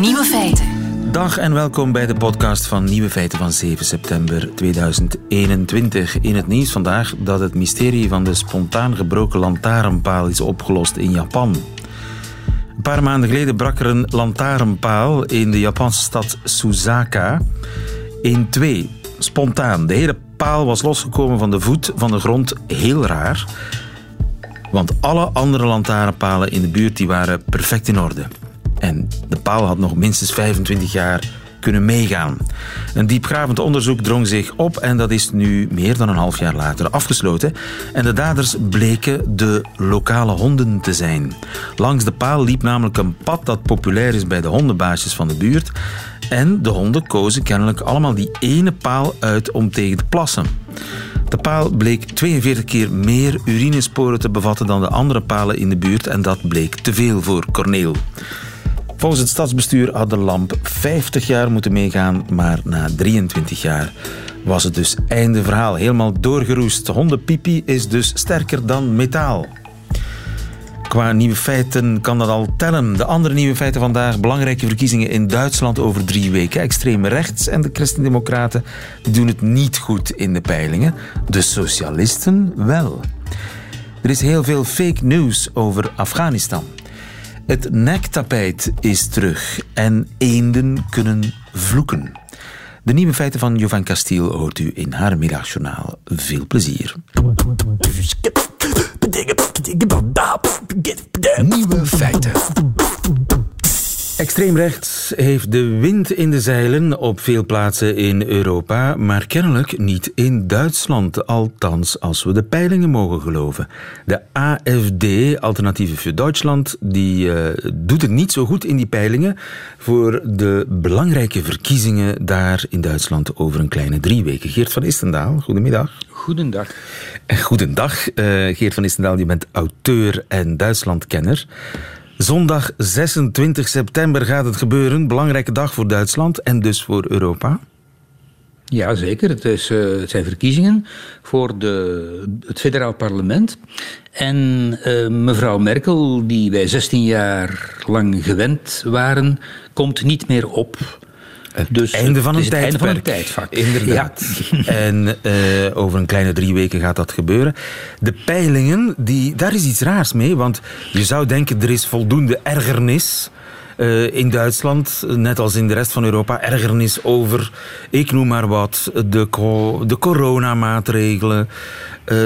Nieuwe feiten. Dag en welkom bij de podcast van Nieuwe Feiten van 7 september 2021. In het nieuws vandaag dat het mysterie van de spontaan gebroken lantaarnpaal is opgelost in Japan. Een paar maanden geleden brak er een lantaarnpaal in de Japanse stad Suzaka in twee. Spontaan. De hele paal was losgekomen van de voet van de grond. Heel raar. Want alle andere lantaarnpalen in de buurt die waren perfect in orde. En de paal had nog minstens 25 jaar kunnen meegaan. Een diepgravend onderzoek drong zich op en dat is nu meer dan een half jaar later afgesloten. En de daders bleken de lokale honden te zijn. Langs de paal liep namelijk een pad dat populair is bij de hondenbaasjes van de buurt. En de honden kozen kennelijk allemaal die ene paal uit om tegen te plassen. De paal bleek 42 keer meer urinesporen te bevatten dan de andere palen in de buurt en dat bleek te veel voor Corneel. Volgens het stadsbestuur had de lamp 50 jaar moeten meegaan, maar na 23 jaar was het dus einde verhaal. Helemaal doorgeroest. Hondenpipi is dus sterker dan metaal. Qua nieuwe feiten kan dat al tellen. De andere nieuwe feiten vandaag. Belangrijke verkiezingen in Duitsland over drie weken. Extreem rechts en de christendemocraten doen het niet goed in de peilingen. De socialisten wel. Er is heel veel fake news over Afghanistan. Het nektapijt is terug en eenden kunnen vloeken. De nieuwe feiten van Jovan Castiel hoort u in haar middagjournaal. Veel plezier. Nieuwe feiten. Extreemrechts heeft de wind in de zeilen op veel plaatsen in Europa, maar kennelijk niet in Duitsland, althans als we de peilingen mogen geloven. De AFD, Alternatieve voor Duitsland, die uh, doet het niet zo goed in die peilingen voor de belangrijke verkiezingen daar in Duitsland over een kleine drie weken. Geert van Istendaal, goedemiddag. Goedendag. Goedendag, uh, Geert van Istendaal, je bent auteur en Duitslandkenner. Zondag 26 september gaat het gebeuren. Belangrijke dag voor Duitsland en dus voor Europa. Ja, zeker. Het, is, het zijn verkiezingen voor de, het federaal parlement. En uh, mevrouw Merkel, die wij 16 jaar lang gewend waren, komt niet meer op. Het dus einde van een, het einde van een tijdvak. Inderdaad. Ja. En uh, over een kleine drie weken gaat dat gebeuren. De peilingen, die, daar is iets raars mee. Want je zou denken, er is voldoende ergernis... Uh, in Duitsland, net als in de rest van Europa, ergernis over, ik noem maar wat, de, co de coronamaatregelen, uh,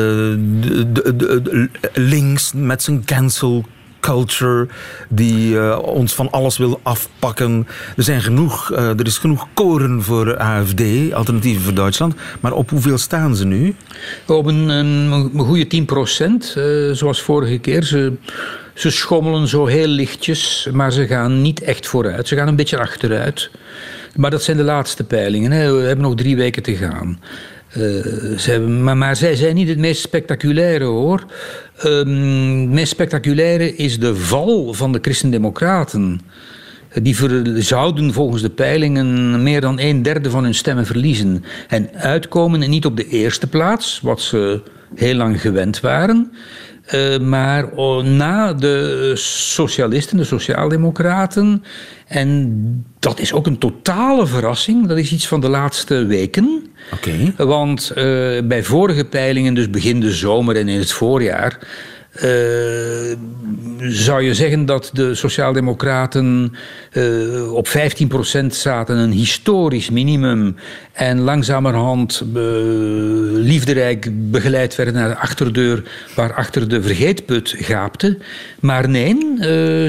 de, de, de, links met zijn cancel culture die uh, ons van alles wil afpakken. Er, zijn genoeg, uh, er is genoeg koren voor AFD, Alternatieven voor Duitsland. Maar op hoeveel staan ze nu? Op een, een, goede 10 procent, uh, zoals vorige keer. Ze, ze schommelen zo heel lichtjes, maar ze gaan niet echt vooruit. Ze gaan een beetje achteruit. Maar dat zijn de laatste peilingen. Hè. We hebben nog drie weken te gaan. Uh, ze maar, zij zijn niet het meest spectaculaire hoor. Um, het meest spectaculaire is de val van de Christendemocraten. Die zouden volgens de peilingen meer dan een derde van hun stemmen verliezen. En uitkomen niet op de eerste plaats, wat ze heel lang gewend waren. Uh, maar oh, na de socialisten, de sociaaldemocraten. En dat is ook een totale verrassing. Dat is iets van de laatste weken. Okay. Want uh, bij vorige peilingen, dus begin de zomer en in het voorjaar. Uh, zou je zeggen dat de Sociaaldemocraten uh, op 15% zaten, een historisch minimum, en langzamerhand uh, liefderijk begeleid werden naar de achterdeur, waar achter de vergeetput gaapte. Maar nee,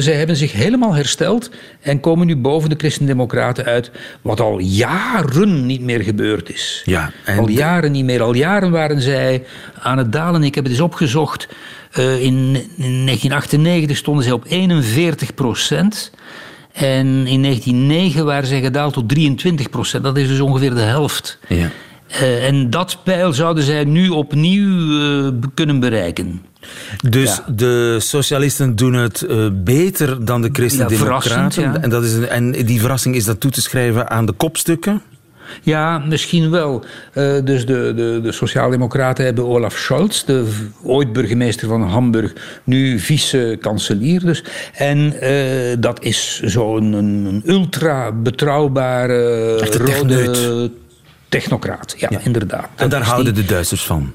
zij hebben zich helemaal hersteld en komen nu boven de Christendemocraten uit, wat al jaren niet meer gebeurd is. Ja, al jaren niet meer. Al jaren waren zij aan het dalen. Ik heb het eens opgezocht. Uh, in, in 1998 stonden zij op 41 procent. En in 1909 waren zij gedaald tot 23 procent. Dat is dus ongeveer de helft. Ja. Uh, en dat pijl zouden zij nu opnieuw uh, kunnen bereiken. Dus ja. de socialisten doen het uh, beter dan de christendemocraten. Ja, en, dat is een, en die verrassing is dat toe te schrijven aan de kopstukken? Ja, misschien wel. Uh, dus de, de, de Sociaaldemocraten hebben Olaf Scholz, de ooit burgemeester van Hamburg, nu vice-kanselier. Dus. En uh, dat is zo'n een, een ultra betrouwbare rode technocraat. Ja, ja. inderdaad. En daar houden de Duitsers van.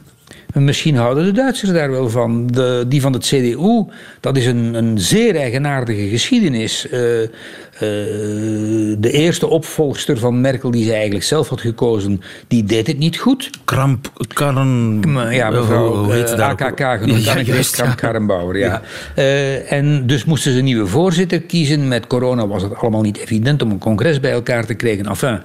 Misschien houden de Duitsers daar wel van. De, die van het CDU, dat is een, een zeer eigenaardige geschiedenis. Uh, uh, de eerste opvolgster van Merkel, die ze eigenlijk zelf had gekozen, die deed het niet goed. Kramp, Karren... Ja, mevrouw uh, AKK genoemd, ja, ja, Kramp Karrenbauer. Ja. ja. en dus moesten ze een nieuwe voorzitter kiezen. Met corona was het allemaal niet evident om een congres bij elkaar te krijgen. Enfin...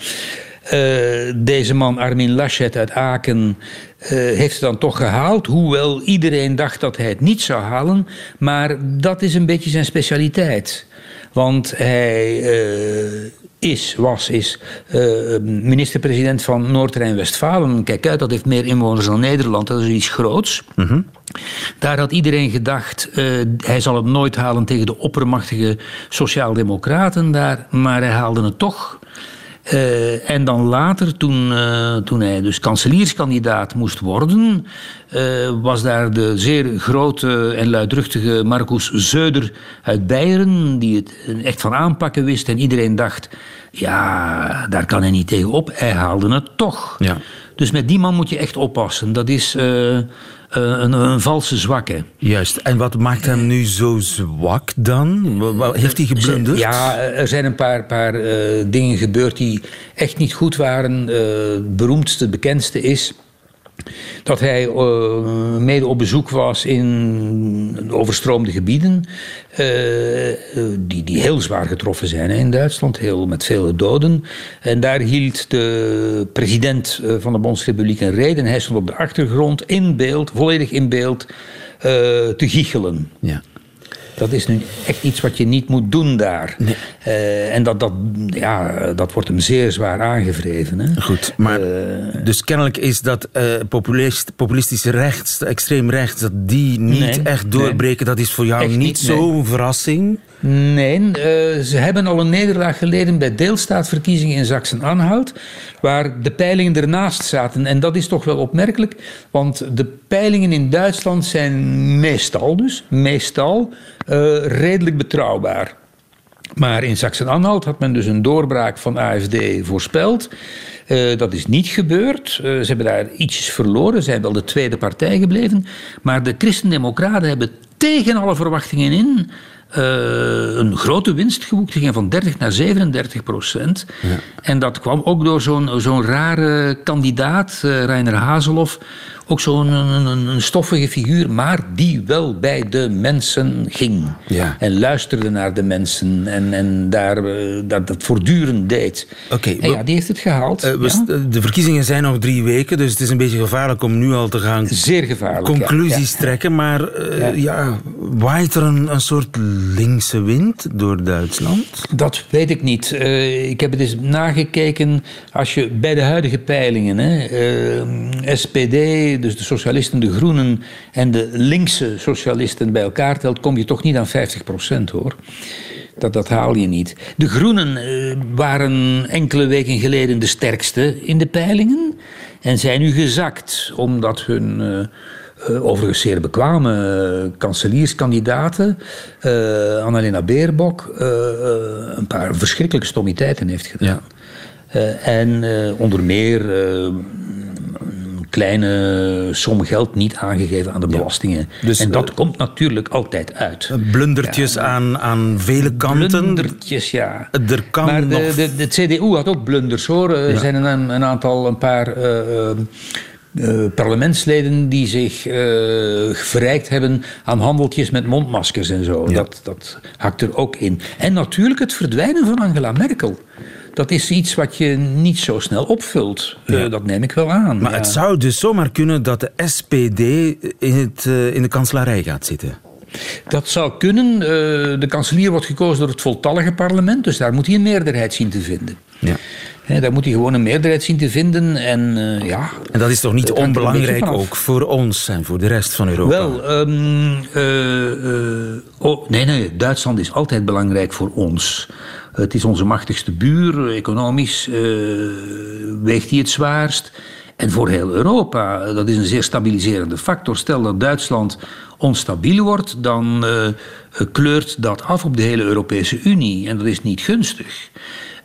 Uh, deze man, Armin Laschet uit Aken, uh, heeft het dan toch gehaald. Hoewel iedereen dacht dat hij het niet zou halen. Maar dat is een beetje zijn specialiteit. Want hij uh, is, was, is minister-president van Noord-Rijn-Westfalen. Kijk uit, dat heeft meer inwoners dan Nederland. Dat is iets groots. Mm -hmm. Daar had iedereen gedacht, hij zal het nooit halen tegen de oppermachtige sociaaldemocraten daar. Maar hij haalde het toch. Uh, en dan later, toen, uh, toen hij dus kanselierskandidaat moest worden, uh, was daar de zeer grote en luidruchtige Marcus Zeuder uit Beieren, die het echt van aanpakken wist. En iedereen dacht, ja, daar kan hij niet tegen op. Hij haalde het toch. Ja. Dus met die man moet je echt oppassen. Dat is eh, een, een, valse zwakke. Juist. En wat maakt hem nu zo zwak dan? Heeft hij geblunderd? Ja, er zijn een paar, paar uh, dingen gebeurd die echt niet goed waren. Het beroemdste, bekendste is dat hij uh, mede op bezoek was in overstroomde gebieden, uh, die, die heel zwaar getroffen zijn in Duitsland, heel, met vele doden. En daar hield de president van de Bondsrepubliek een reden. Hij stond op de achtergrond in beeld, volledig in beeld, te giechelen. Ja. Dat is nu echt iets wat je niet moet doen daar. Nee. Uh, en dat, dat, ja, dat wordt hem zeer zwaar aangevreven. Hè? Goed, maar uh, dus kennelijk is dat uh, populist, populistische rechts, extreem rechts, dat die niet nee, echt doorbreken. Nee. Dat is voor jou echt niet zo'n verrassing? Nee, uh, ze hebben al een nederlaag geleden bij deelstaatverkiezingen in Sachsen-Anhalt, waar de peilingen ernaast zaten. En dat is toch wel opmerkelijk, want de peilingen in Duitsland zijn meestal dus, meestal uh, redelijk betrouwbaar. Maar in Sachsen-Anhalt had men dus een doorbraak van AFD voorspeld. Uh, dat is niet gebeurd. Ze hebben daar ietsjes verloren. Ze zijn wel de tweede partij gebleven. Maar de Christen-Democraten hebben tegen alle verwachtingen in een grote winst geboekt. Die ging van 30 naar 37 procent. Ja. En dat kwam ook door zo'n zo'n rare kandidaat, uh, Reiner Hazelhoff. Ook zo'n een, een, een, stoffige figuur, maar die wel bij de mensen ging. Ja. En luisterde naar de mensen en, en daar, uh, dat, dat voortdurend deed. Okay, en ja, die heeft het gehaald. Uh, ja. De verkiezingen zijn nog drie weken, dus het is een beetje gevaarlijk om nu al te gaan Zeer gevaarlijk, conclusies ja. trekken. Maar uh, ja. waait er een, een soort linkse wind door Duitsland? Dat weet ik niet. ik heb het eens nagekeken. Als je bij de huidige peilingen, hè, SPD dus de socialisten, de groenen en de linkse socialisten bij elkaar telt, kom je toch niet aan 50 procent hoor. Dat, dat haal je niet. De groenen uh, waren enkele weken geleden de sterkste in de peilingen en zijn nu gezakt omdat hun. Uh, uh, overigens zeer bekwame uh, kanselierskandidaten, uh, Annalena Baerbock, een paar verschrikkelijke stommiteiten heeft gedaan. Ja. en onder meer kleine som geld niet aangegeven aan de belastingen. Ja. Dus, en dat uh, komt natuurlijk altijd uit. Blundertjes ja, aan, aan vele kanten. Blundertjes, ja. Er kan maar de, nog... de, de, CDU had ook blunders hoor. Er zijn een, een, aantal, een paar... Uh, uh, parlementsleden die zich uh, verrijkt hebben aan handeltjes met mondmaskers en zo. Ja. Dat, dat hakt er ook in. En natuurlijk het verdwijnen van Angela Merkel dat is iets wat je niet zo snel opvult. Ja. Uh, dat neem ik wel aan. Maar ja. het zou dus zomaar kunnen dat de SPD in, het, uh, in de kanselarij gaat zitten. Dat zou kunnen. Uh, de kanselier wordt gekozen door het voltallige parlement, dus daar moet hij een meerderheid zien te vinden. Ja. He, daar moet hij gewoon een meerderheid zien te vinden. En, uh, ja, en dat is toch niet onbelangrijk ook voor ons en voor de rest van Europa? Wel, um, uh, uh, oh, nee, nee, Duitsland is altijd belangrijk voor ons. Het is onze machtigste buur. Economisch weegt hij het zwaarst. En voor heel Europa, dat is een zeer stabiliserende factor. Stel dat Duitsland onstabiel wordt, dan kleurt dat af op de hele Europese Unie. En dat is niet gunstig.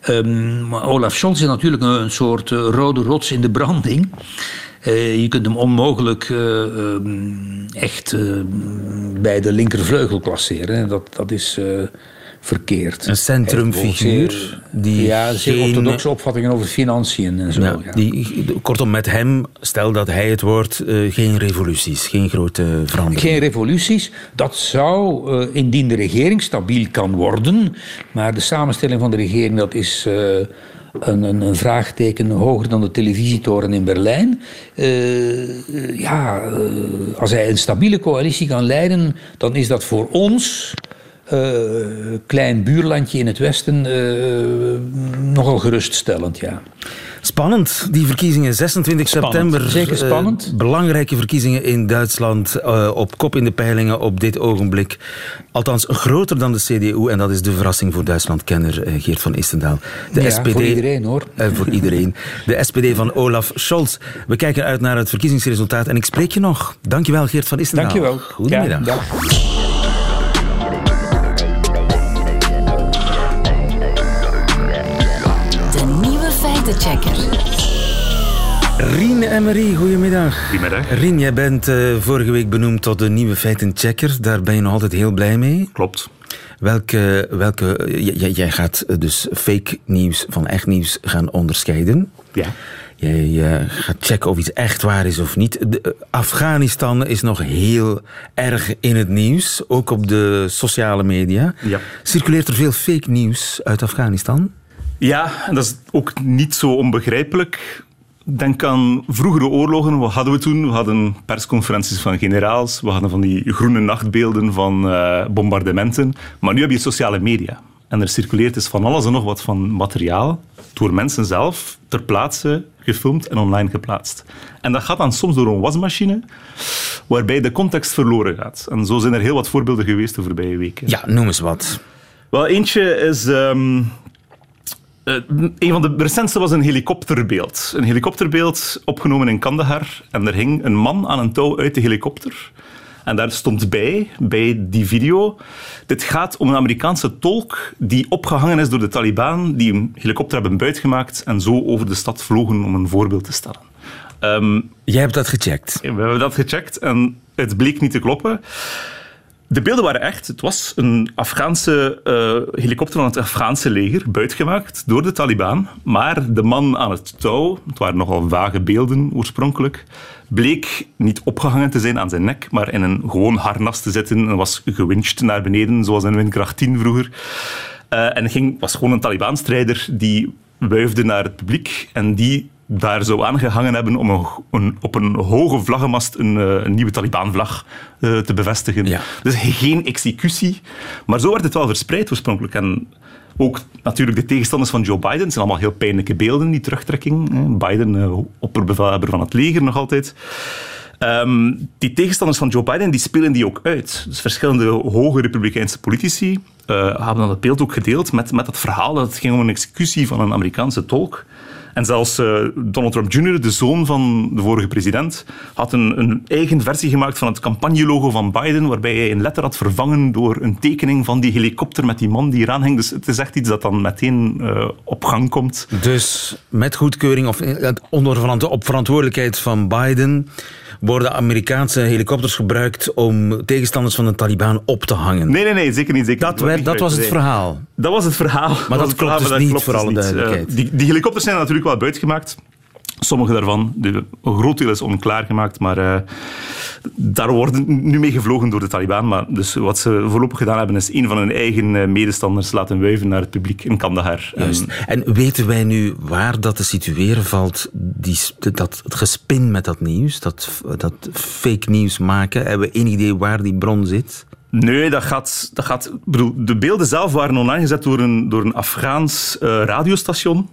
Um, Olaf Scholz is natuurlijk een, soort rode rots in de branding. Je kunt hem onmogelijk um, echt bij de linkervleugel klasseren. Dat, dat is verkeerd. Een centrumfiguur. Die ja, zeer geen... orthodoxe opvattingen over financiën en zo. Ja, Die, kortom, met hem, stel dat hij het wordt, uh, geen revoluties, geen grote veranderingen. Geen revoluties. Dat zou, uh, indien de regering stabiel kan worden, maar de samenstelling van de regering, dat is... Uh, een, een, een, vraagteken hoger dan de televisietoren in Berlijn. Uh, ja, uh, als hij een stabiele coalitie kan leiden, dan is dat voor ons klein buurlandje in het westen uh, nogal geruststellend, ja. Spannend, die verkiezingen 26 september. Zeker spannend. Uh, belangrijke verkiezingen in Duitsland. Uh, op kop in de peilingen op dit ogenblik. Althans, groter dan de CDU. En dat is de verrassing voor Duitsland-kenner uh, Geert van Istendaal. De ja, SPD, voor iedereen hoor. voor iedereen. De SPD van Olaf Scholz. We kijken uit naar het verkiezingsresultaat. En ik spreek je nog. Dankjewel Geert van Istendaal. Dankjewel. Goedemiddag. Ja, Feitenchecker. Rien Emery, goedemiddag. Goedemiddag. Rien, jij bent uh, vorige week benoemd tot de nieuwe feitenchecker. Daar ben je nog altijd heel blij mee. Klopt. Welke, welke, jij gaat dus fake nieuws van echt nieuws gaan onderscheiden. Ja. Jij uh, gaat checken of iets echt waar is of niet. De, uh, Afghanistan is nog heel erg in het nieuws, ook op de sociale media. Ja. Circuleert er veel fake nieuws uit Afghanistan? Ja, dat is ook niet zo onbegrijpelijk. Denk aan vroegere oorlogen. Wat hadden we toen? We hadden persconferenties van generaals. We hadden van die groene nachtbeelden van uh, bombardementen. Maar nu heb je sociale media. En er circuleert dus van alles en nog wat van materiaal door mensen zelf ter plaatse gefilmd en online geplaatst. En dat gaat dan soms door een wasmachine, waarbij de context verloren gaat. En zo zijn er heel wat voorbeelden geweest de voorbije weken. Ja, noem eens wat. Wel, eentje is um, uh, een van de recentste was een helikopterbeeld. Een helikopterbeeld opgenomen in Kandahar. En er hing een man aan een touw uit de helikopter. En daar stond bij, bij die video, dit gaat om een Amerikaanse tolk die opgehangen is door de Taliban, die een helikopter hebben buitgemaakt en zo over de stad vlogen om een voorbeeld te stellen. Um, Jij hebt dat gecheckt? We hebben dat gecheckt en het bleek niet te kloppen. De beelden waren echt. Het was een Afghaanse uh, helikopter van het Afghaanse leger, buitgemaakt door de Taliban. Maar de man aan het touw, het waren nogal vage beelden oorspronkelijk, bleek niet opgehangen te zijn aan zijn nek, maar in een gewoon harnas te zitten en was gewincht naar beneden, zoals in windkracht 10 vroeger. Uh, en ging, was gewoon een Taliban-strijder die wuifde naar het publiek en die daar zo aangehangen hebben om een, een, op een hoge vlaggenmast een, eh, een nieuwe Taliban-vlag uh, te bevestigen. Ja. Dus geen executie. Maar zo werd het wel verspreid oorspronkelijk. En ook natuurlijk de tegenstanders van Joe Biden. Het zijn allemaal heel pijnlijke beelden, die terugtrekking. Biden, uh, opperbevelhebber van het leger nog altijd. Um, die tegenstanders van Joe Biden die spelen die ook uit. Dus verschillende hoge republikeinse politici uh, hebben dan het beeld ook gedeeld met, met het verhaal dat het ging om een executie van een Amerikaanse tolk. En zelfs uh, Donald Trump Jr., de zoon van de vorige president, had een, een eigen versie gemaakt van het campagnelogo van Biden, waarbij hij een letter had vervangen door een tekening van die helikopter met die man die eraan hing. Dus het is echt iets dat dan meteen uh, op gang komt. Dus met goedkeuring of onder op verantwoordelijkheid van Biden worden Amerikaanse helikopters gebruikt om tegenstanders van de Taliban op te hangen. Nee, nee, nee, zeker niet. Zeker dat, werd, dat was het verhaal. Dat was het verhaal. Maar dat, dat klopt dus niet, voor alle dus duidelijkheid. Uh, die, die helikopters zijn natuurlijk wel buitgemaakt. Sommige daarvan, de, een groot deel is onklaargemaakt, maar uh, daar wordt nu mee gevlogen door de Taliban. Maar dus wat ze voorlopig gedaan hebben, is een van hun eigen eh, medestanders laten wuiven naar het publiek in Kandahar. Juist. En weten wij nu waar dat te situeren valt, die, dat, het gespin met dat nieuws, dat, dat fake nieuws maken? Hebben we één idee waar die bron zit? Nee, dat gaat. Dat gaat bedoel, de beelden zelf waren online gezet door een, door een Afghaans uh, radiostation.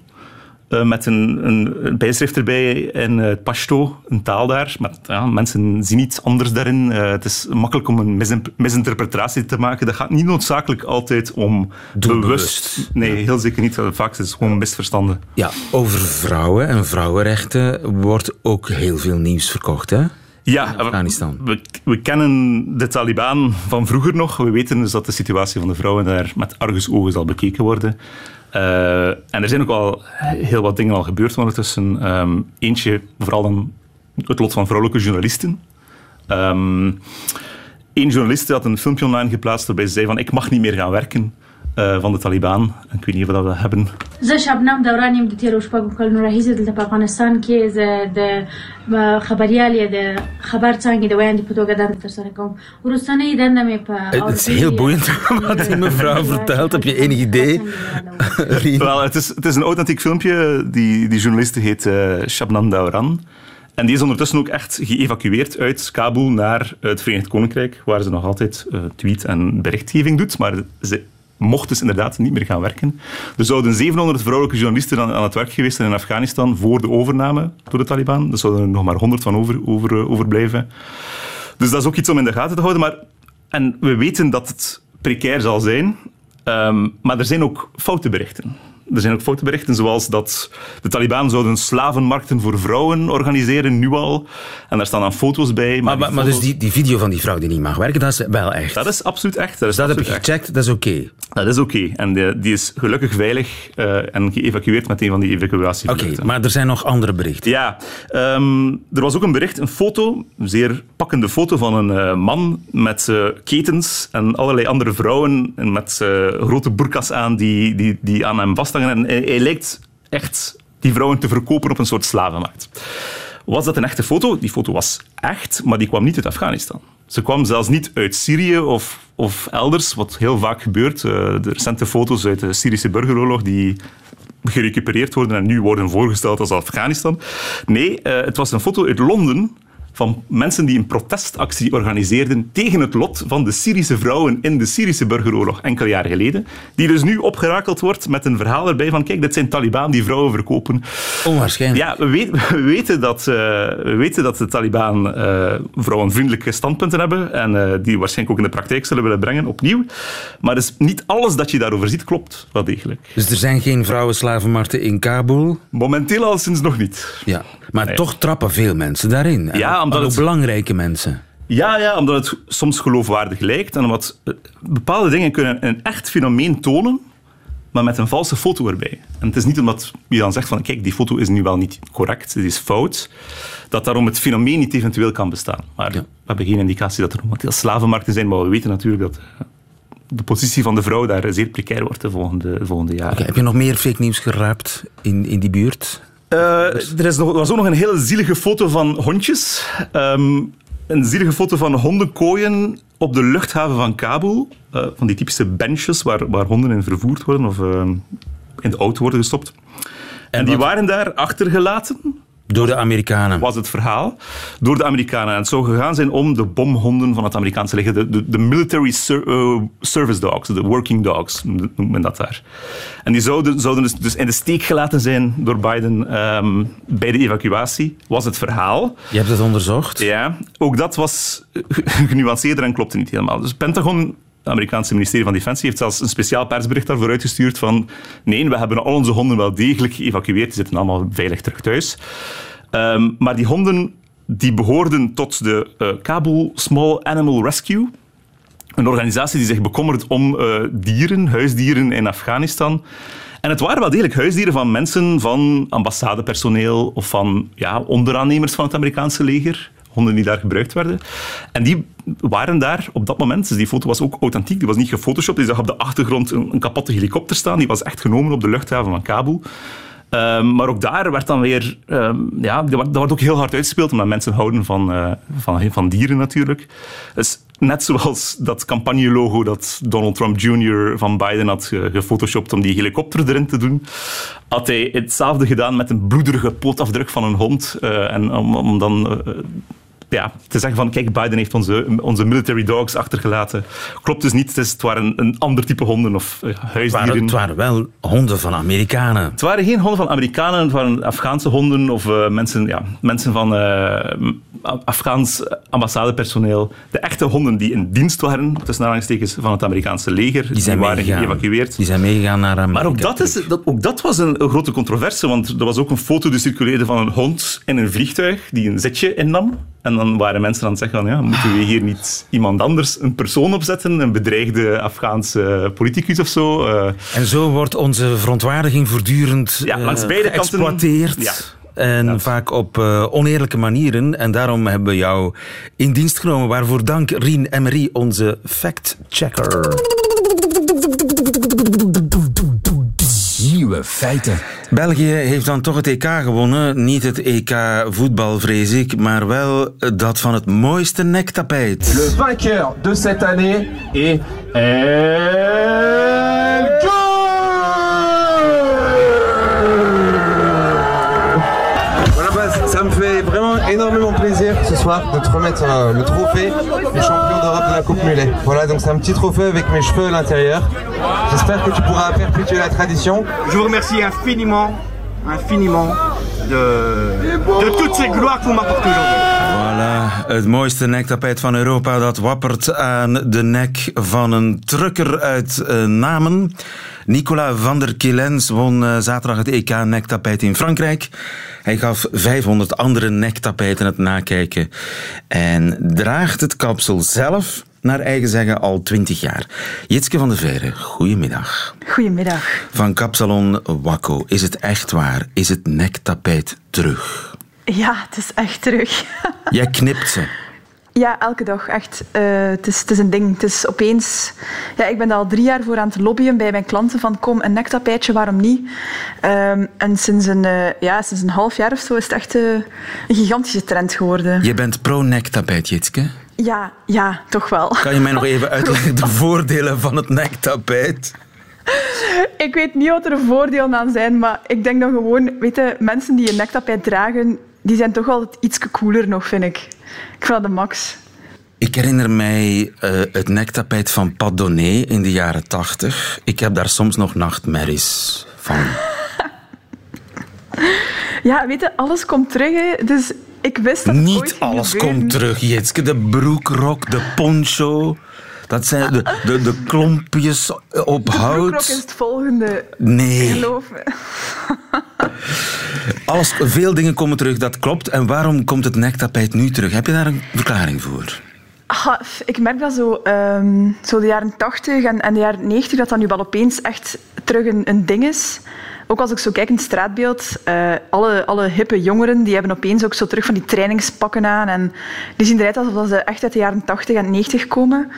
Uh, met een, een, bijschrift erbij in uh, Pashto, een taal daar. Maar ja, mensen zien iets anders daarin. Uh, het is makkelijk om een mis misinterpretatie te maken. Dat gaat niet noodzakelijk altijd om bewust. bewust. Nee, heel zeker niet. Vaak is het gewoon misverstanden. Ja, over vrouwen en vrouwenrechten wordt ook heel veel nieuws verkocht, hè? Ja, Afghanistan. We, we, kennen de Taliban van vroeger nog. We weten dus dat de situatie van de vrouwen daar met argusogen zal bekeken worden. Uh, en er zijn ook al heel wat dingen al gebeurd ondertussen. Um, eentje, vooral dan het lot van vrouwelijke journalisten. Eén journalist had een filmpje online geplaatst waarbij ze zei van ik mag niet meer gaan werken. Uh, van de Taliban. Ik weet niet of dat we hebben. زه شبنم دوران یم د تیرو شپږو کلونو راهیسې دلته په افغانستان کې زه د خبریال د خبر څانګې د ویاندې په توګه دنده ترسره کوم وروستنۍ دنده مې په Het is heel boeiend wat die mevrouw vertelt. Heb je enig idee? Wel, het, is, het is een authentiek filmpje. Die, die journaliste heet uh, Shabnam Dauran. En die is ondertussen ook echt geëvacueerd uit Kabul naar het Verenigd Koninkrijk, waar ze nog altijd uh, tweet en berichtgeving doet. Maar ze mocht dus inderdaad niet meer gaan werken. Er zouden 700 vrouwelijke journalisten aan, aan het werk geweest zijn in Afghanistan voor de overname door de Taliban. Er zouden er nog maar 100 van over, over, overblijven. Dus dat is ook iets om in de gaten te houden. Maar, en we weten dat het precair zal zijn, um, maar er zijn ook foute berichten. Er zijn ook foutberichten zoals dat de Taliban zouden slavenmarkten voor vrouwen organiseren, nu al. En daar staan dan foto's bij. Maar, maar, maar, dus die, die video van die vrouw die niet mag werken, dat is wel echt? Dat is absoluut echt. Dat, is dat heb je gecheckt, dat is oké? Okay. Dat is oké. Okay. En die, die, is gelukkig veilig uh, en geëvacueerd met een van die evacuatievluchten. Oké, okay, maar er zijn nog andere berichten? Ja. Um, er was ook een bericht, een foto, een zeer pakkende foto van een uh, man met uh, ketens en allerlei andere vrouwen met grote burkas aan die, die, die aan hem En hij, lijkt echt die vrouwen te verkopen op een soort slavenmarkt. Was dat een echte foto? Die foto was echt, maar die kwam niet uit Afghanistan. Ze kwam zelfs niet uit Syrië of, of elders, wat heel vaak gebeurt. Uh, de recente foto's uit de Syrische burgeroorlog die gerecupereerd worden en nu worden voorgesteld als Afghanistan. Nee, uh, het was een foto uit Londen van mensen die een protestactie organiseerden tegen het lot van de Syrische vrouwen in de Syrische burgeroorlog enkele jaren geleden. Die dus nu opgerakeld wordt met een verhaal erbij van kijk, dit zijn Taliban die vrouwen verkopen. Onwaarschijnlijk. Ja, we, weten, we weten, dat, uh, we weten dat de Taliban uh, vrouwenvriendelijke standpunten hebben en uh, die waarschijnlijk ook in de praktijk zullen willen brengen, opnieuw. Maar dus niet alles dat je daarover ziet klopt, wel degelijk. Dus er zijn geen vrouwenslavenmarkten in Kabul? Momenteel al sinds nog niet. Ja, maar nee. toch trappen veel mensen daarin. Ja, omdat ook het... belangrijke mensen. Ja, ja, omdat het soms geloofwaardig lijkt en omdat bepaalde dingen kunnen een echt fenomeen tonen, maar met een valse foto erbij. En het is niet omdat je dan zegt van kijk, die foto is nu wel niet correct, het is fout, dat daarom het fenomeen niet eventueel kan bestaan. Maar ja. we hebben geen indicatie dat er momenteel slavenmarkten zijn, maar we weten natuurlijk dat de positie van de vrouw daar zeer precair wordt de volgende, de volgende jaren. Okay, heb je nog meer fake nieuws geraapt in, in die buurt? Uh, er, is nog, was ook nog een hele zielige foto van hondjes. Um, een zielige foto van hondenkooien op de luchthaven van Kabul. Uh, van die typische benches waar, waar honden in vervoerd worden of uh, in de auto worden gestopt. En, en die waren daar achtergelaten. Door de Amerikanen. Was het verhaal. Door de Amerikanen. En het zou gegaan zijn om de bomhonden van het Amerikaanse leger, de, de, de military ser, uh, service dogs, de working dogs, noemt men dat daar. En die zouden, zouden dus, dus in de steek gelaten zijn door Biden um, bij de evacuatie, was het verhaal. Je hebt het onderzocht? Ja. Ook dat was genuanceerder en klopte niet helemaal. Dus Pentagon het Amerikaanse ministerie van Defensie heeft zelfs een speciaal persbericht daarvoor uitgestuurd van nee, we hebben al onze honden wel degelijk geëvacueerd, die zitten allemaal veilig terug thuis. Um, maar die honden die behoorden tot de uh, Kabul Small Animal Rescue, een organisatie die zich bekommert om uh, dieren, huisdieren in Afghanistan. En het waren wel degelijk huisdieren van mensen, van ambassadepersoneel of van ja, onderaannemers van het Amerikaanse leger honden die daar gebruikt werden. En die waren daar op dat moment, dus die foto was ook authentiek, die was niet gefotoshopt. Je zag op de achtergrond een, kapotte helikopter staan, die was echt genomen op de luchthaven van Kabul. Um, maar ook daar werd dan weer, um, ja, dat wordt, ook heel hard uitgespeeld, omdat mensen houden van, uh, van, van dieren natuurlijk. Dus net zoals dat campagnelogo dat Donald Trump Jr. van Biden had gefotoshopt om die helikopter erin te doen, had hij hetzelfde gedaan met een bloederige pootafdruk van een hond. Uh, en om, om dan uh, ja, te zeggen van kijk, Biden heeft onze, onze military dogs achtergelaten. Klopt dus niet. Het, waren een ander type honden of uh, huisdieren. Het waren, wel honden van Amerikanen. Het waren geen honden van Amerikanen, het waren Afghaanse honden of uh, mensen, ja, mensen van uh, Afghaans ambassadepersoneel. De echte honden die in dienst waren, tussen aanhalingstekens, van het Amerikaanse leger. Die, zijn die waren meegegaan. geëvacueerd. Die zijn meegegaan naar Amerika. Maar ook dat, is, dat, ook dat was een, een, grote controverse, want er was ook een foto die circuleerde van een hond in een vliegtuig die een zetje innam. En dan waren mensen aan het zeggen van, ja, moeten we hier niet iemand anders, een persoon opzetten, een bedreigde Afghaanse politicus of zo? Uh, en zo wordt onze verontwaardiging voortdurend ja, langs beide geëxploiteerd. Kanten, ja. En ja. vaak op uh, oneerlijke manieren. En daarom hebben we jou in dienst genomen. Waarvoor dank Rien Emery, onze fact-checker. Feiten. België heeft dan toch het EK gewonnen. Niet het EK voetbal, vrees ik, maar wel dat van het mooiste nektapijt. Le vainqueur de cette année est énormément plaisir ce soir de te remettre euh, le trophée du champion d'Europe de la Coupe Mulet. Voilà, donc c'est un petit trophée avec mes cheveux à l'intérieur. J'espère que tu pourras perpétuer la tradition. Je vous remercie infiniment, infiniment de, de toutes ces gloires que vous m'apportez aujourd'hui. Voilà, het mooiste nektapijt van Europa dat wappert aan de nek van een trucker uit uh, Namen. Nicolas van der Kilens won uh, zaterdag het EK nektapijt in Frankrijk. Hij gaf 500 andere nektapijten het nakijken en draagt het kapsel zelf naar eigen zeggen al 20 jaar. Jitske van der Veire, goedemiddag. Goedemiddag. Van kapsalon Wakko, is het echt waar? Is het nektapijt terug? Ja, het is echt terug. Jij knipt ze. Ja, elke dag, echt. Uh, het, is, het is een ding. Het is opeens... Ja, ik ben er al drie jaar voor aan het lobbyen bij mijn klanten van kom, een nektapijtje, waarom niet? Um, en sinds een, uh, ja, sinds een half jaar of zo is het echt uh, een gigantische trend geworden. Je bent pro-nektapijt, Jitske? Ja, ja, toch wel. Kan je mij nog even uitleggen de voordelen van het nektapijt? Ik weet niet wat er voordelen aan zijn, maar ik denk dat gewoon, weet je, mensen die een nektapijt dragen, die zijn toch altijd iets cooler nog, vind ik. Ik vind dat de max. Ik herinner mij uh, het nektapijt van Padonné in de jaren tachtig. Ik heb daar soms nog nachtmerries van. ja, weet je, alles komt terug. Hè. Dus ik wist dat Niet alles komt terug, Jitske. De broekrok, de poncho. Dat zijn de, de, de klompjes op de hout. is het volgende. Nee. Geloof me. Alles, veel dingen komen terug, dat klopt. En waarom komt het nektapijt nu terug? Heb je daar een verklaring voor? Ah, ik merk dat zo, um, zo de jaren 80 en, en de jaren 90, dat dat nu wel opeens echt terug een, een ding is. Ook als ik zo kijk in het straatbeeld, uh, alle, alle hippe jongeren die hebben opeens ook zo terug van die trainingspakken aan. En die zien eruit alsof ze echt uit de jaren 80 en 90 komen.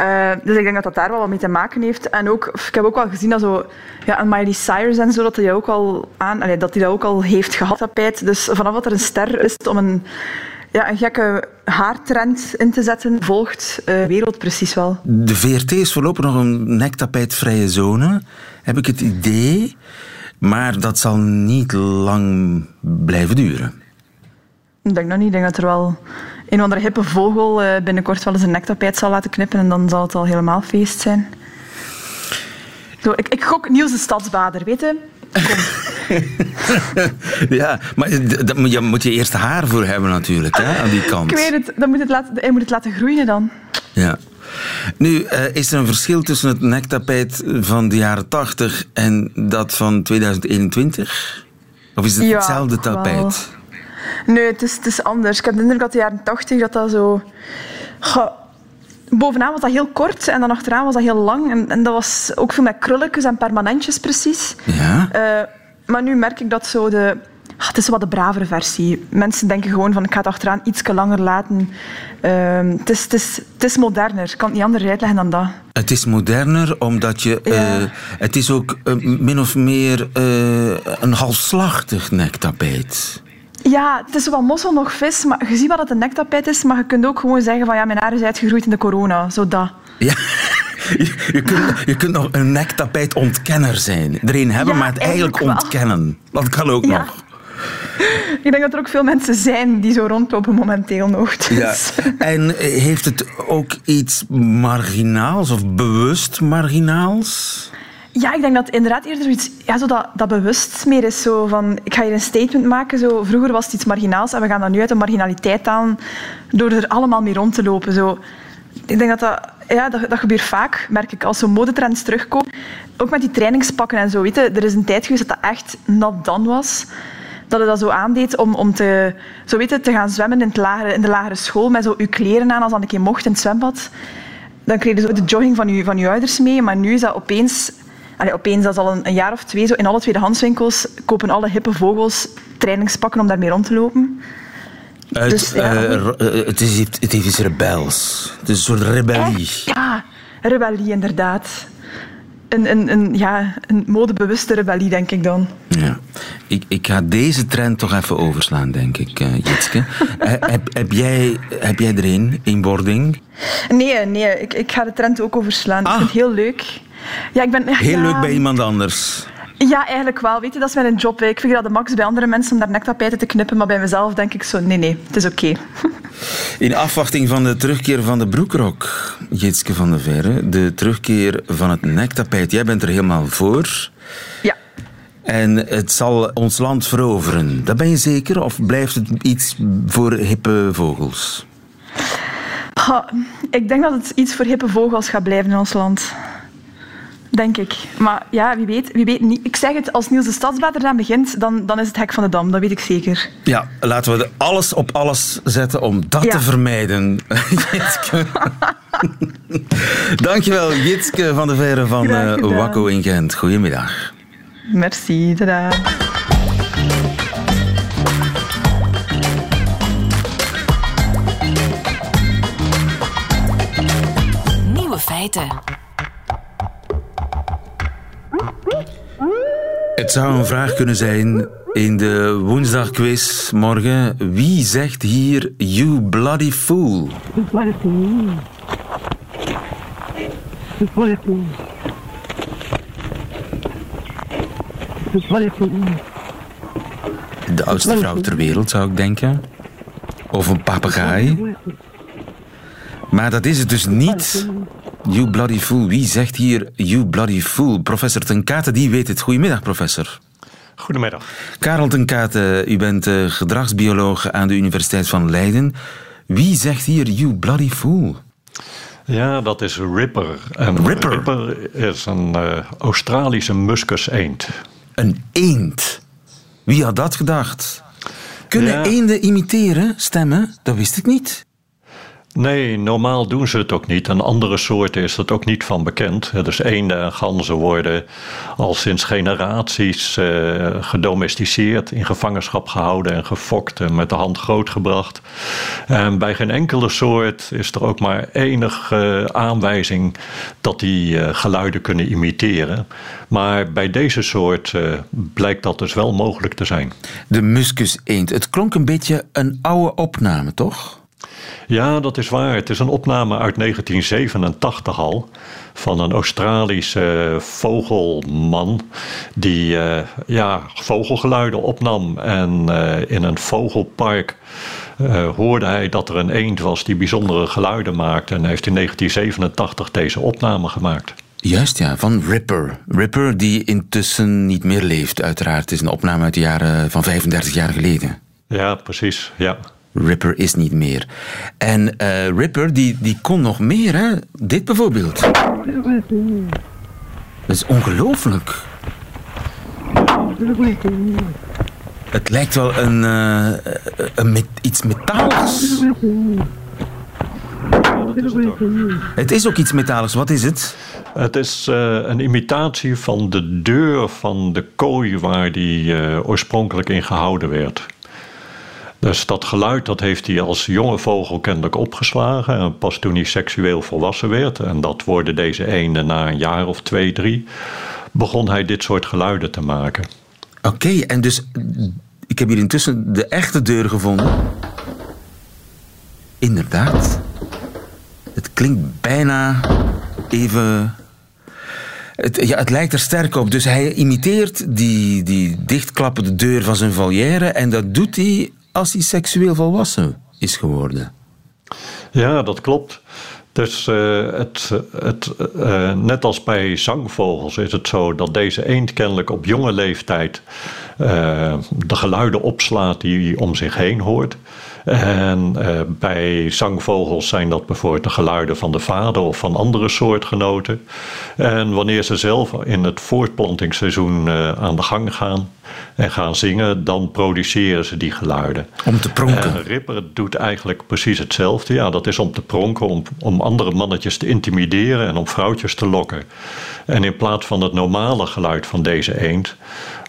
Uh, dus ik denk dat dat daar wel wat mee te maken heeft. En ook, ik heb ook wel gezien dat zo, ja, een Miley Cyrus en zo, dat hij ook al aan, dat hij dat ook al heeft gehad, tapijt. Dus vanaf dat er een ster is om een ja, een gekke haartrend in te zetten, volgt uh, wereld precies wel. De VRT is voorlopig nog een nektapijtvrije zone, heb ik het idee. Maar dat zal niet lang blijven duren. Ik denk dat niet. Ik denk dat er wel een of andere hippe vogel uh, binnenkort wel eens een nektapijt zal laten knippen en dan zal het al helemaal feest zijn. Zo, ik, ik gok Niels de Stadsbader, weet je? ja, maar daar moet je, moet je eerst haar voor hebben natuurlijk, hè, aan die kant. Ik weet het, dan moet het laten, je moet het laten groeien dan. Ja. Nu, uh, is er een verschil tussen het nektapijt van de jaren 80 en dat van 2021? Of is het ja, hetzelfde tapijt? Wel. Nee, het is, het is anders. Ik heb de indruk dat de jaren 80 dat dat zo... Goh, bovenaan was dat heel kort en dan achteraan was dat heel lang. En, en dat was ook veel met krulletjes en permanentjes precies. Ja? Uh, maar nu merk ik dat zo de... Ah, het is wat de bravere versie. Mensen denken gewoon van ik ga het achteraan iets langer laten. Uh, het, is, het, is, het is moderner. Ik kan het niet anders uitleggen dan dat. Het is moderner omdat je... Ja. Uh, het is ook uh, min of meer uh, een halfslachtig nektapijt. Ja, het is zowel mossel nog vis, maar je ziet wel dat het een nektapijt is, maar je kunt ook gewoon zeggen van ja, mijn haar is uitgegroeid in de corona. Zo dat. Ja. Je, je, kunt, je kunt nog een nektapijt ontkenner zijn. Er een hebben, Ja, maar het eigenlijk wel. ontkennen. Dat kan ook Ja. nog. Ik denk dat er ook veel mensen zijn die zo rondlopen momenteel nog. Dus. Ja. En heeft het ook iets marginaals of bewust marginaals? Ja, ik denk dat inderdaad eerder zoiets, ja, zo dat, dat bewust meer is. Zo van, ik ga hier een statement maken. Zo, vroeger was het iets marginaals en we gaan dat nu uit de marginaliteit aan door er allemaal mee rond te lopen. Zo. Ik denk dat dat, ja, dat, dat gebeurt vaak, merk ik, als zo modetrends terugkomen. Ook met die trainingspakken en zo. Weet je, er is een tijd geweest dat dat echt not done was. Dat het dat zo aandeed om, om te, zo weet te gaan zwemmen in, het lagere, in de lagere school met zo uw kleren aan als dat een keer mocht in het zwembad. Dan kreeg je zo de jogging van je, van uw ouders mee. Maar nu is dat opeens Allee, opeens, dat is al een, een, jaar of twee, zo in alle tweedehandswinkels kopen alle hippe vogels trainingspakken om daarmee rond te lopen. Het, dus, ja, uh, het, is, het is rebels. Het is een soort rebellie. Echt? Ja, rebellie inderdaad. Een, een, een, ja, een modebewuste rebellie, denk ik dan. Ja. Ik, ik ga deze trend toch even overslaan, denk ik, uh, Jitske. heb, heb, jij, heb jij er een, inboarding? Nee, nee ik, ik ga de trend ook overslaan. Ah. Ik vind het heel leuk. Ja, ik ben, Heel ja, leuk bij iemand anders. Ja, eigenlijk wel. Weet je, dat is mijn job. Ik vind dat de max bij andere mensen om daar nektapijten te knippen, maar bij mezelf denk ik zo, nee, nee, het is oké. Okay. In afwachting van de terugkeer van de broekrok, Jitske van der Verre, de terugkeer van het nektapijt, jij bent er helemaal voor. Ja. En het zal ons land veroveren. Dat ben je zeker? Of blijft het iets voor hippe vogels? Ha, ik denk dat het iets voor hippe vogels gaat blijven in ons land. Denk ik. Maar ja, wie weet, wie weet niet. Ik zeg het, als Niels de Stadsbader eraan begint, dan, dan is het hek van de dam. Dat weet ik zeker. Ja, laten we alles op alles zetten om dat ja. te vermijden. Dankjewel, Jitske van de Verre van uh, Wakko in Gent. Goedemiddag. Merci, tada. Nieuwe feiten. Het zou een vraag kunnen zijn in de woensdagquiz morgen. Wie zegt hier you bloody fool? bloody fool. bloody fool. bloody fool. De oudste vrouw ter wereld, zou ik denken. Of een papegaai. Maar dat is het dus niet. You bloody fool. Wie zegt hier you bloody fool? Professor Ten Kate, die weet het. Goedemiddag, professor. Goedemiddag. Karel Ten Kate, u bent uh, gedragsbioloog aan de Universiteit van Leiden. Wie zegt hier you bloody fool? Ja, dat is Ripper. En Ripper? Ripper is een uh, Australische muskuseend. Een eend? Wie had dat gedacht? Kunnen ja. eenden imiteren, stemmen? Dat wist ik niet. Nee, normaal doen ze het ook niet. En andere soorten is dat ook niet van bekend. Dus eenden en ganzen worden al sinds generaties uh, gedomesticeerd, in gevangenschap gehouden en gefokt en met de hand grootgebracht. En bij geen enkele soort is er ook maar enige aanwijzing dat die uh, geluiden kunnen imiteren. Maar bij deze soort blijkt dat dus wel mogelijk te zijn. De muskus eend. Het klonk een beetje een oude opname, toch? Ja, dat is waar. Het is een opname uit 1987 al. Van een Australische vogelman. Die uh, ja, vogelgeluiden opnam. En uh, in een vogelpark uh, hoorde hij dat er een eend was die bijzondere geluiden maakte. En heeft in 1987 deze opname gemaakt. Juist ja, van Ripper. Ripper die intussen niet meer leeft, uiteraard. Het is een opname uit de jaren van 35 jaar geleden. Ja, precies. Ja. Ripper is niet meer. En uh, Ripper, die, die kon nog meer, hè? Dit bijvoorbeeld. Dat is ongelooflijk. Het lijkt wel een, uh, een iets metaals. Het is ook iets metaligs. Wat is het? Het is uh, een imitatie van de deur van de kooi waar die oorspronkelijk in gehouden werd. Dus dat geluid dat heeft hij als jonge vogel kennelijk opgeslagen. En pas toen hij seksueel volwassen werd, en dat worden deze eenden na een jaar of twee, drie, begon hij dit soort geluiden te maken. Oké, en dus ik heb hier intussen de echte deur gevonden. Inderdaad. Het klinkt bijna even. Het, ja, het lijkt er sterk op. Dus hij imiteert die, die dichtklappende deur van zijn volière. En dat doet hij als hij seksueel volwassen is geworden. Ja, dat klopt. Dus uh, het, het, uh, net als bij zangvogels is het zo dat deze eend kennelijk op jonge leeftijd uh, de geluiden opslaat die hij om zich heen hoort. En uh, bij zangvogels zijn dat bijvoorbeeld de geluiden van de vader of van andere soortgenoten. En wanneer ze zelf in het voortplantingsseizoen uh, aan de gang gaan en gaan zingen, dan produceren ze die geluiden. Om te pronken. En Ripper doet eigenlijk precies hetzelfde. Ja, dat is om te pronken, om, om andere mannetjes te intimideren en om vrouwtjes te lokken. En in plaats van het normale geluid van deze eend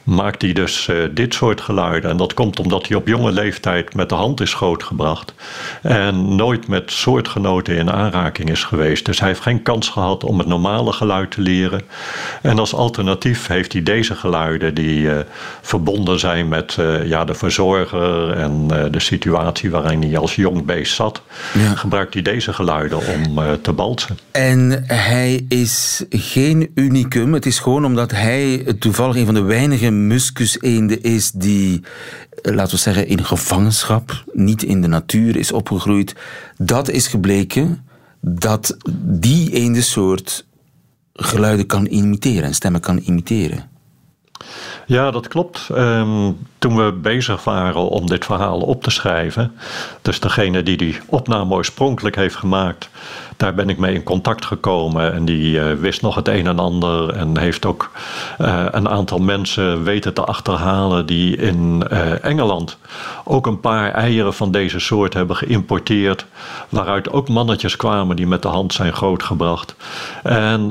maakt hij dus uh, dit soort geluiden. En dat komt omdat hij op jonge leeftijd met de hand is grootgebracht. En nooit met soortgenoten in aanraking is geweest. Dus hij heeft geen kans gehad om het normale geluid te leren. En als alternatief heeft hij deze geluiden die uh, verbonden zijn met uh, ja, de verzorger en de situatie waarin hij als jong beest zat. Ja. Gebruikt hij deze geluiden om te balsen. En hij is geen unicum. Het is gewoon omdat hij toevallig een van de weinige muskuseende is die, eh, laten we zeggen, in gevangenschap, niet in de natuur is opgegroeid. Dat is gebleken dat die eendensoort geluiden kan imiteren en stemmen kan imiteren. Ja, dat klopt. Um, toen we bezig waren om dit verhaal op te schrijven, dus degene die die opname oorspronkelijk heeft gemaakt, daar ben ik mee in contact gekomen. En die uh, wist nog het een en ander. En heeft ook uh, een aantal mensen weten te achterhalen die in uh, Engeland ook een paar eieren van deze soort hebben geïmporteerd. Waaruit ook mannetjes kwamen die met de hand zijn grootgebracht. En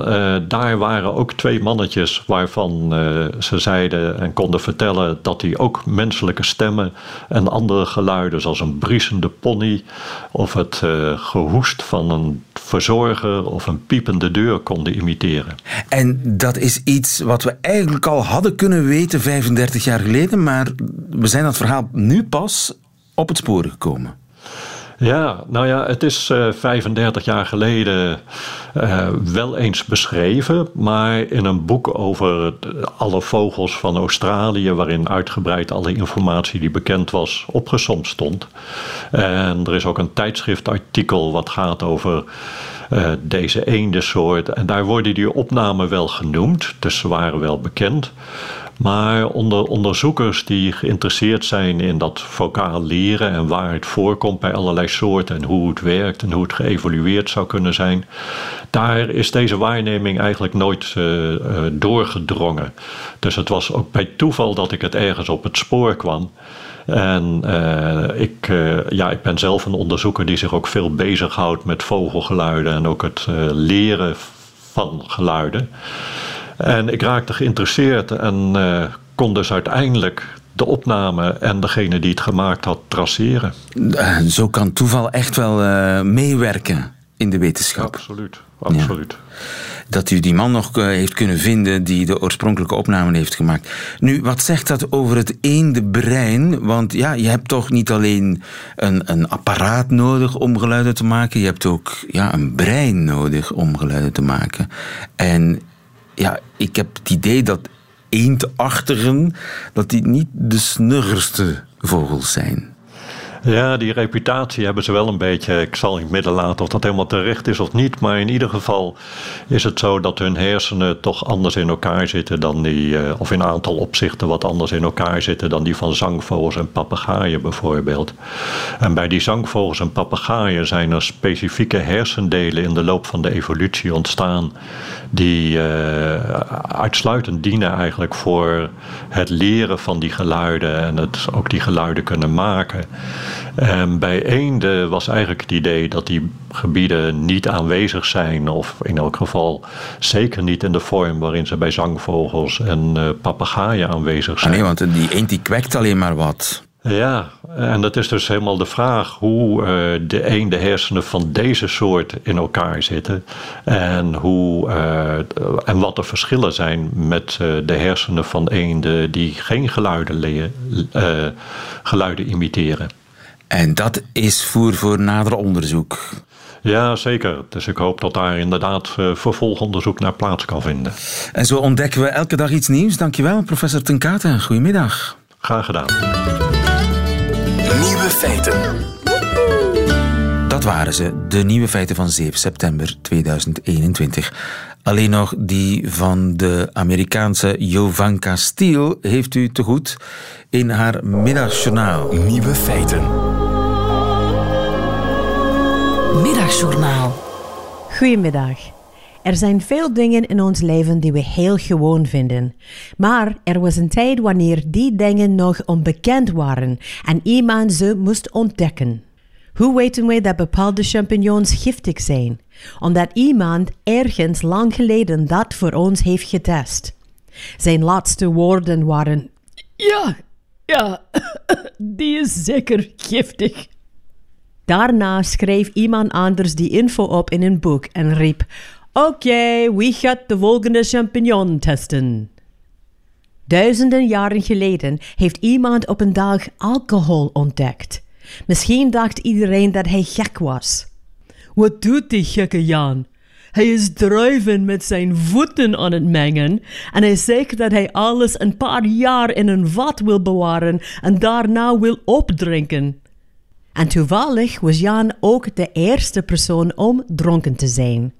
daar waren ook twee mannetjes waarvan ze zeiden en konden vertellen dat die ook menselijke stemmen en andere geluiden, zoals een briesende pony of het gehoest van een verzorger of een piepende deur konden imiteren. En dat is iets wat we eigenlijk al hadden kunnen weten 35 jaar geleden, maar we zijn dat verhaal nu pas op het spoor gekomen. Ja, nou ja, het is uh, 35 jaar geleden uh, wel eens beschreven, maar in een boek over alle vogels van Australië, waarin uitgebreid alle informatie die bekend was opgesomd stond. En er is ook een tijdschriftartikel wat gaat over uh, deze eendensoort. En daar worden die opnamen wel genoemd, dus ze waren wel bekend. Maar onder onderzoekers die geïnteresseerd zijn in dat vocaal leren en waar het voorkomt bij allerlei soorten en hoe het werkt en hoe het geëvolueerd zou kunnen zijn, daar is deze waarneming eigenlijk nooit uh, uh, doorgedrongen. Dus het was ook bij toeval dat ik het ergens op het spoor kwam. En uh, ik, ja, ik ben zelf een onderzoeker die zich ook veel bezighoudt met vogelgeluiden en ook het leren van geluiden. En ik raakte geïnteresseerd en kon dus uiteindelijk de opname en degene die het gemaakt had traceren. Zo kan toeval echt wel meewerken in de wetenschap. Absoluut, absoluut. Ja dat u die man nog heeft kunnen vinden die de oorspronkelijke opname heeft gemaakt. Nu, wat zegt dat over het eende brein? Want ja, je hebt toch niet alleen een, een apparaat nodig om geluiden te maken, je hebt ook ja, een brein nodig om geluiden te maken. En ja, ik heb het idee dat eendachtigen, dat die niet de snuggerste vogels zijn. Ja, die reputatie hebben ze wel een beetje. Ik zal in het midden laten of dat helemaal terecht is of niet. Maar in ieder geval is het zo dat hun hersenen toch anders in elkaar zitten dan die. Eh, of in een aantal opzichten wat anders in elkaar zitten dan die van zangvogels en papegaaien bijvoorbeeld. En bij die zangvogels en papegaaien zijn er specifieke hersendelen in de loop van de evolutie ontstaan. Die uh, uitsluitend dienen eigenlijk voor het leren van die geluiden en het ook die geluiden kunnen maken. En bij eenden was eigenlijk het idee dat die gebieden niet aanwezig zijn, of in elk geval zeker niet in de vorm waarin ze bij zangvogels en uh, papegaaien aanwezig zijn. Ah, nee, want die eend die kwekt alleen maar wat. Ja, en dat is dus helemaal de vraag hoe uh, de een de hersenen van deze soort in elkaar zitten. En, hoe, uh, en wat de verschillen zijn met uh, de hersenen van eenden die geen geluiden, geluiden imiteren. En dat is voer voor nader onderzoek. Ja, zeker. Dus ik hoop dat daar inderdaad uh, vervolgonderzoek naar plaats kan vinden. En zo ontdekken we elke dag iets nieuws. Dankjewel, professor Tenkate. Goedemiddag. Graag gedaan. Nieuwe feiten. Dat waren ze, de nieuwe feiten van 7 september 2021. Alleen nog die van de Amerikaanse Jovanka Steele heeft u te goed in haar middagjournaal. Nieuwe feiten. Middagjournaal. Goedemiddag. Er zijn veel dingen in ons leven die we heel gewoon vinden. Maar er was een tijd wanneer die dingen nog onbekend waren en iemand ze moest ontdekken. Hoe weten wij dat bepaalde champignons giftig zijn? Omdat iemand ergens lang geleden dat voor ons heeft getest. Zijn laatste woorden waren: Ja, ja, die is zeker giftig. Daarna schreef iemand anders die info op in een boek en riep: Oké, wie gaat de volgende champignon testen? Duizenden jaren geleden heeft iemand op een dag alcohol ontdekt. Misschien dacht iedereen dat hij gek was. Wat doet die gekke Jan? Hij is druiven met zijn voeten aan het mengen en hij zegt dat hij alles een paar jaar in een vat wil bewaren en daarna wil opdrinken. En toevallig was Jan ook de eerste persoon om dronken te zijn.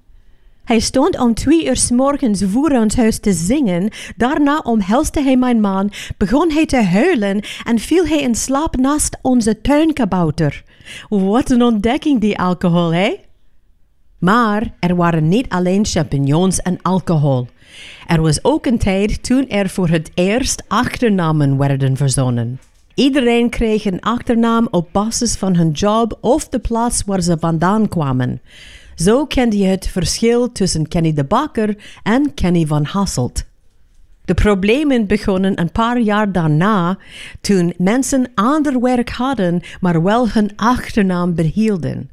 Hij stond om twee uur s morgens voor ons huis te zingen. Daarna omhelste hij mijn man, begon hij te huilen en viel hij in slaap naast onze tuinkabouter. Wat een ontdekking, die alcohol, hè? Maar er waren niet alleen champignons en alcohol. Er was ook een tijd toen er voor het eerst achternamen werden verzonnen. Iedereen kreeg een achternaam op basis van hun job of de plaats waar ze vandaan kwamen. Zo kende je het verschil tussen Kenny de Bakker en Kenny van Hasselt. De problemen begonnen een paar jaar daarna, toen mensen ander werk hadden, maar wel hun achternaam behielden.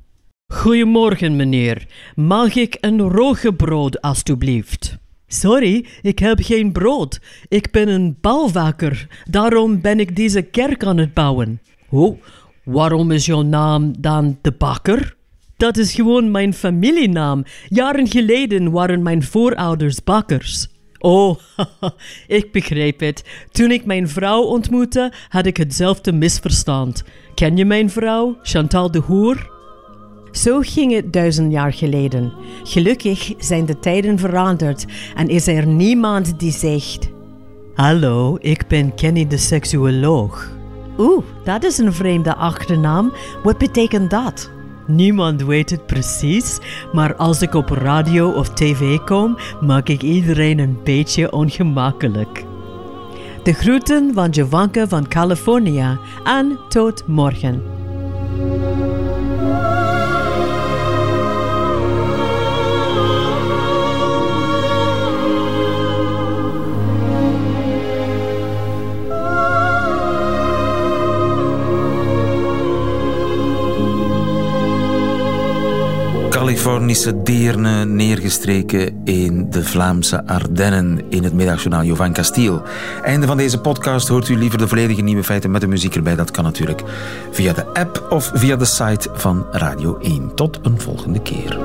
Goedemorgen, meneer. Mag ik een roggebrood, alstublieft? Sorry, ik heb geen brood. Ik ben een bouwvakker. Daarom ben ik deze kerk aan het bouwen. Oh, waarom is jouw naam dan de bakker? Dat is gewoon mijn familienaam. Jaren geleden waren mijn voorouders bakkers. Oh, ik begrijp het. Toen ik mijn vrouw ontmoette, had ik hetzelfde misverstand. Ken je mijn vrouw, Chantal de Hoer? Zo ging het duizend jaar geleden. Gelukkig zijn de tijden veranderd en is er niemand die zegt: Hallo, ik ben Kenny de seksuoloog. Oeh, dat is een vreemde achternaam. Wat betekent dat? Niemand weet het precies, maar als ik op radio of tv kom, maak ik iedereen een beetje ongemakkelijk. De groeten van Jovanka van California en tot morgen. Californische deerne neergestreken in de Vlaamse Ardennen in het middagjournaal Jovan Castiel. Einde van deze podcast hoort u liever de volledige nieuwe feiten met de muziek erbij. Dat kan natuurlijk via de app of via de site van Radio 1. Tot een volgende keer.